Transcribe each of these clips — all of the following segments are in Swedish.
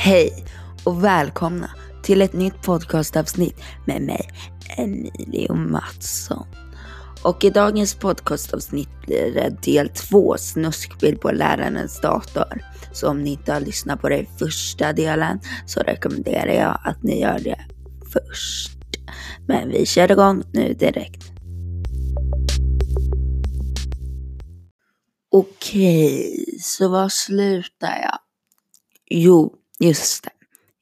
Hej och välkomna till ett nytt podcastavsnitt med mig, Emilio Mattsson. Och i dagens podcastavsnitt blir det del två, snuskbild på lärarens dator. Så om ni inte har lyssnat på den första delen så rekommenderar jag att ni gör det först. Men vi kör igång nu direkt. Okej, så var slutar jag? Jo, just det.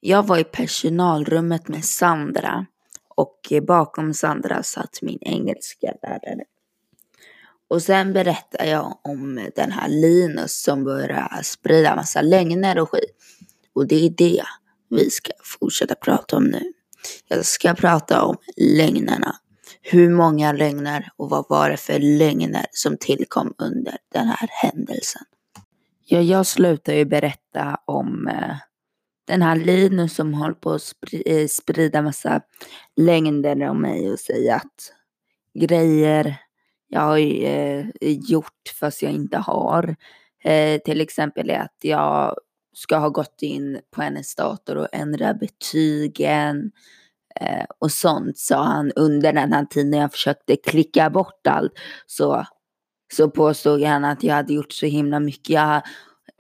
Jag var i personalrummet med Sandra och bakom Sandra satt min engelska lärare. Och sen berättade jag om den här Linus som börjar sprida massa lögner och skit. Och det är det vi ska fortsätta prata om nu. Jag ska prata om lögnerna. Hur många lögner och vad var det för lögner som tillkom under den här händelsen? Ja, jag slutar ju berätta om eh, den här Linus som håller på att eh, sprida massa längder om mig och säga att grejer jag har eh, gjort fast jag inte har. Eh, till exempel är att jag ska ha gått in på hennes dator och ändra betygen eh, och sånt sa han under den här tiden jag försökte klicka bort allt. Så, så påstod han att jag hade gjort så himla mycket. Jag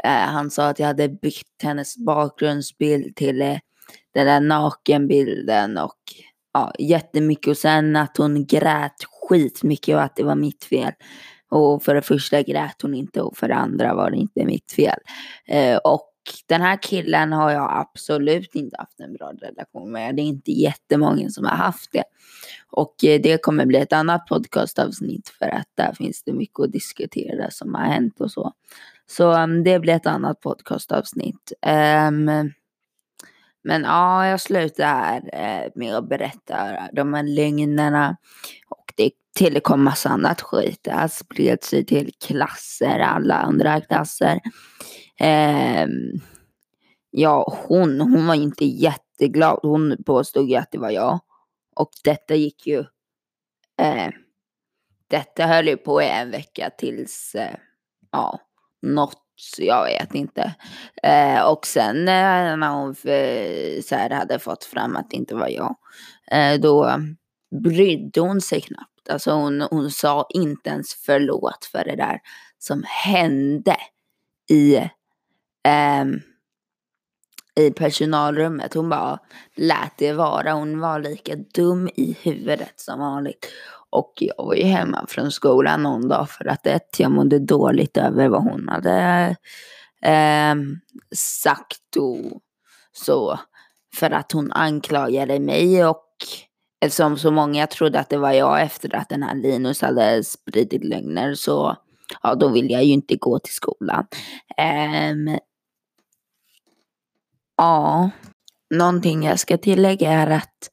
Eh, han sa att jag hade bytt hennes bakgrundsbild till eh, den där nakenbilden och ja, jättemycket. Och sen att hon grät skitmycket och att det var mitt fel. Och för det första grät hon inte och för det andra var det inte mitt fel. Eh, och den här killen har jag absolut inte haft en bra relation med. Det är inte jättemånga som har haft det. Och eh, det kommer bli ett annat podcastavsnitt för att där finns det mycket att diskutera som har hänt och så. Så um, det blir ett annat podcastavsnitt. Um, men ja, jag slutar uh, med att berätta de här lögnerna. Och det tillkom massa annat skit. Det här spred sig till klasser, alla andra klasser. Um, ja, hon, hon var inte jätteglad. Hon påstod ju att det var jag. Och detta gick ju... Uh, detta höll ju på i en vecka tills... Uh, ja något, jag vet inte. Eh, och sen eh, när hon eh, så här, hade fått fram att det inte var jag, eh, då brydde hon sig knappt. Alltså hon, hon sa inte ens förlåt för det där som hände i, ehm, i personalrummet. Hon bara lät det vara. Hon var lika dum i huvudet som vanligt. Och jag var ju hemma från skolan någon dag för att ett, jag mådde dåligt över vad hon hade eh, sagt och så. För att hon anklagade mig och eftersom så många trodde att det var jag efter att den här Linus hade spridit lögner så ja, då vill jag ju inte gå till skolan. Eh, ja, någonting jag ska tillägga är att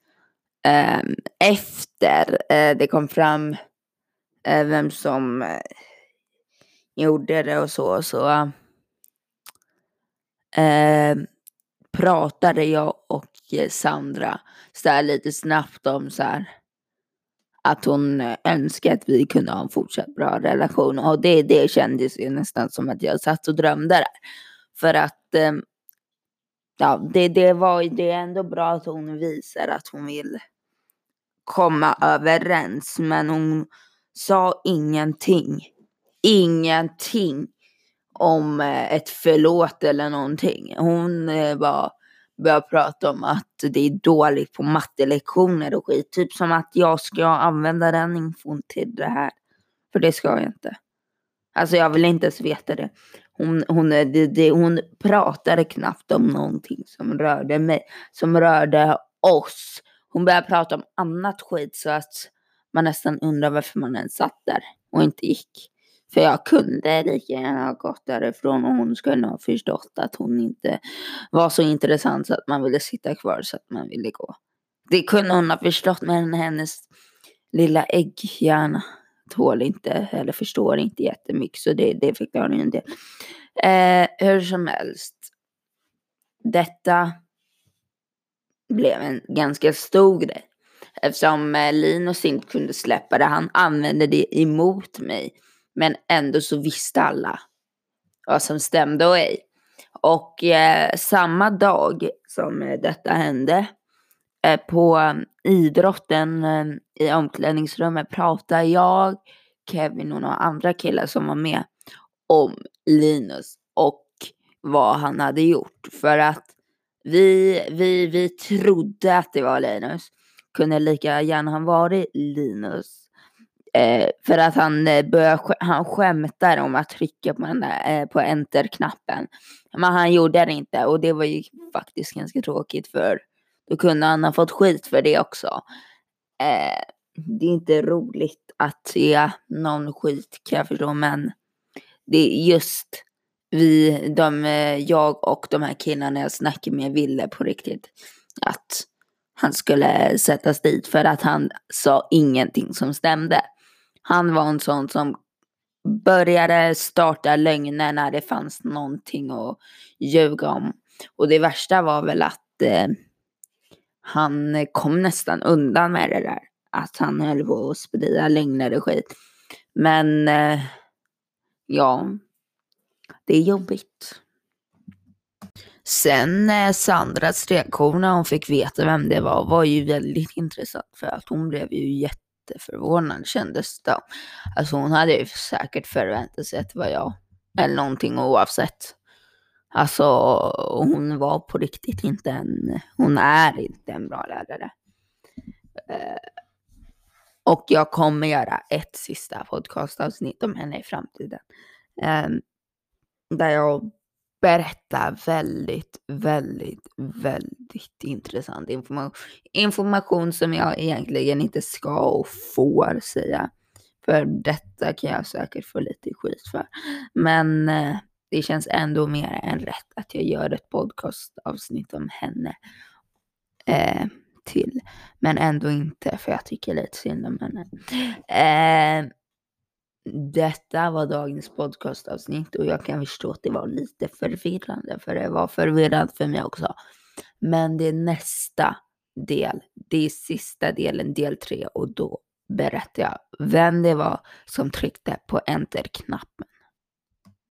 Ehm, efter eh, det kom fram eh, vem som eh, gjorde det och så, så ehm, pratade jag och Sandra så här lite snabbt om så här att hon önskade att vi kunde ha en fortsatt bra relation och det, det kändes ju nästan som att jag satt och drömde där. För att ehm, ja, det, det var det är ändå bra att hon visar att hon vill komma överens men hon sa ingenting. Ingenting om eh, ett förlåt eller någonting. Hon eh, bara började prata om att det är dåligt på mattelektioner och skit. Typ som att jag ska använda den infon till det här. För det ska jag inte. Alltså jag vill inte ens veta det. Hon, hon, eh, det, det, hon pratade knappt om någonting som rörde mig. Som rörde oss. Hon började prata om annat skit så att man nästan undrar varför man ens satt där och inte gick. För jag kunde lika gärna ha gått därifrån och hon skulle ha förstått att hon inte var så intressant så att man ville sitta kvar så att man ville gå. Det kunde hon ha förstått men hennes lilla ägghjärna tål inte eller förstår inte jättemycket så det, det förklarar ju en del. Eh, hur som helst. Detta blev en ganska stor grej. Eftersom eh, Linus inte kunde släppa det. Han använde det emot mig. Men ändå så visste alla vad som stämde och ej. Och eh, samma dag som eh, detta hände eh, på eh, idrotten eh, i omklädningsrummet pratade jag, Kevin och några andra killar som var med om Linus och vad han hade gjort. För att vi, vi, vi trodde att det var Linus. Kunde lika gärna ha varit Linus. Eh, för att han, eh, började, han skämtar om att trycka på, den där, eh, på enter-knappen. Men han gjorde det inte och det var ju faktiskt ganska tråkigt för då kunde han ha fått skit för det också. Eh, det är inte roligt att se någon skit kan jag förstå men det är just vi, de, eh, jag och de här killarna jag snackade med ville på riktigt att han skulle sättas dit för att han sa ingenting som stämde. Han var en sån som började starta lögner när det fanns någonting att ljuga om. Och det värsta var väl att eh, han kom nästan undan med det där. Att han höll på att sprida lögner och skit. Men eh, ja, det är jobbigt. Sen eh, Sandras reaktion när hon fick veta vem det var var ju väldigt intressant för att hon blev ju jätteförvånad kändes det. Alltså hon hade ju säkert förväntat sig att det var jag. Eller någonting oavsett. Alltså hon var på riktigt inte en, hon är inte en bra lärare. Eh, och jag kommer göra ett sista podcastavsnitt om henne i framtiden. Ehm, där jag berättar väldigt, väldigt, väldigt intressant information. Information som jag egentligen inte ska och får säga. För detta kan jag säkert få lite skit för. Men eh, det känns ändå mer än rätt att jag gör ett podcastavsnitt om henne. Eh, till. Men ändå inte för jag tycker lite synd om henne. Eh, detta var dagens podcastavsnitt och jag kan förstå att det var lite förvirrande för det var förvirrande för mig också. Men det är nästa del, det är sista delen, del tre och då berättar jag vem det var som tryckte på enter-knappen.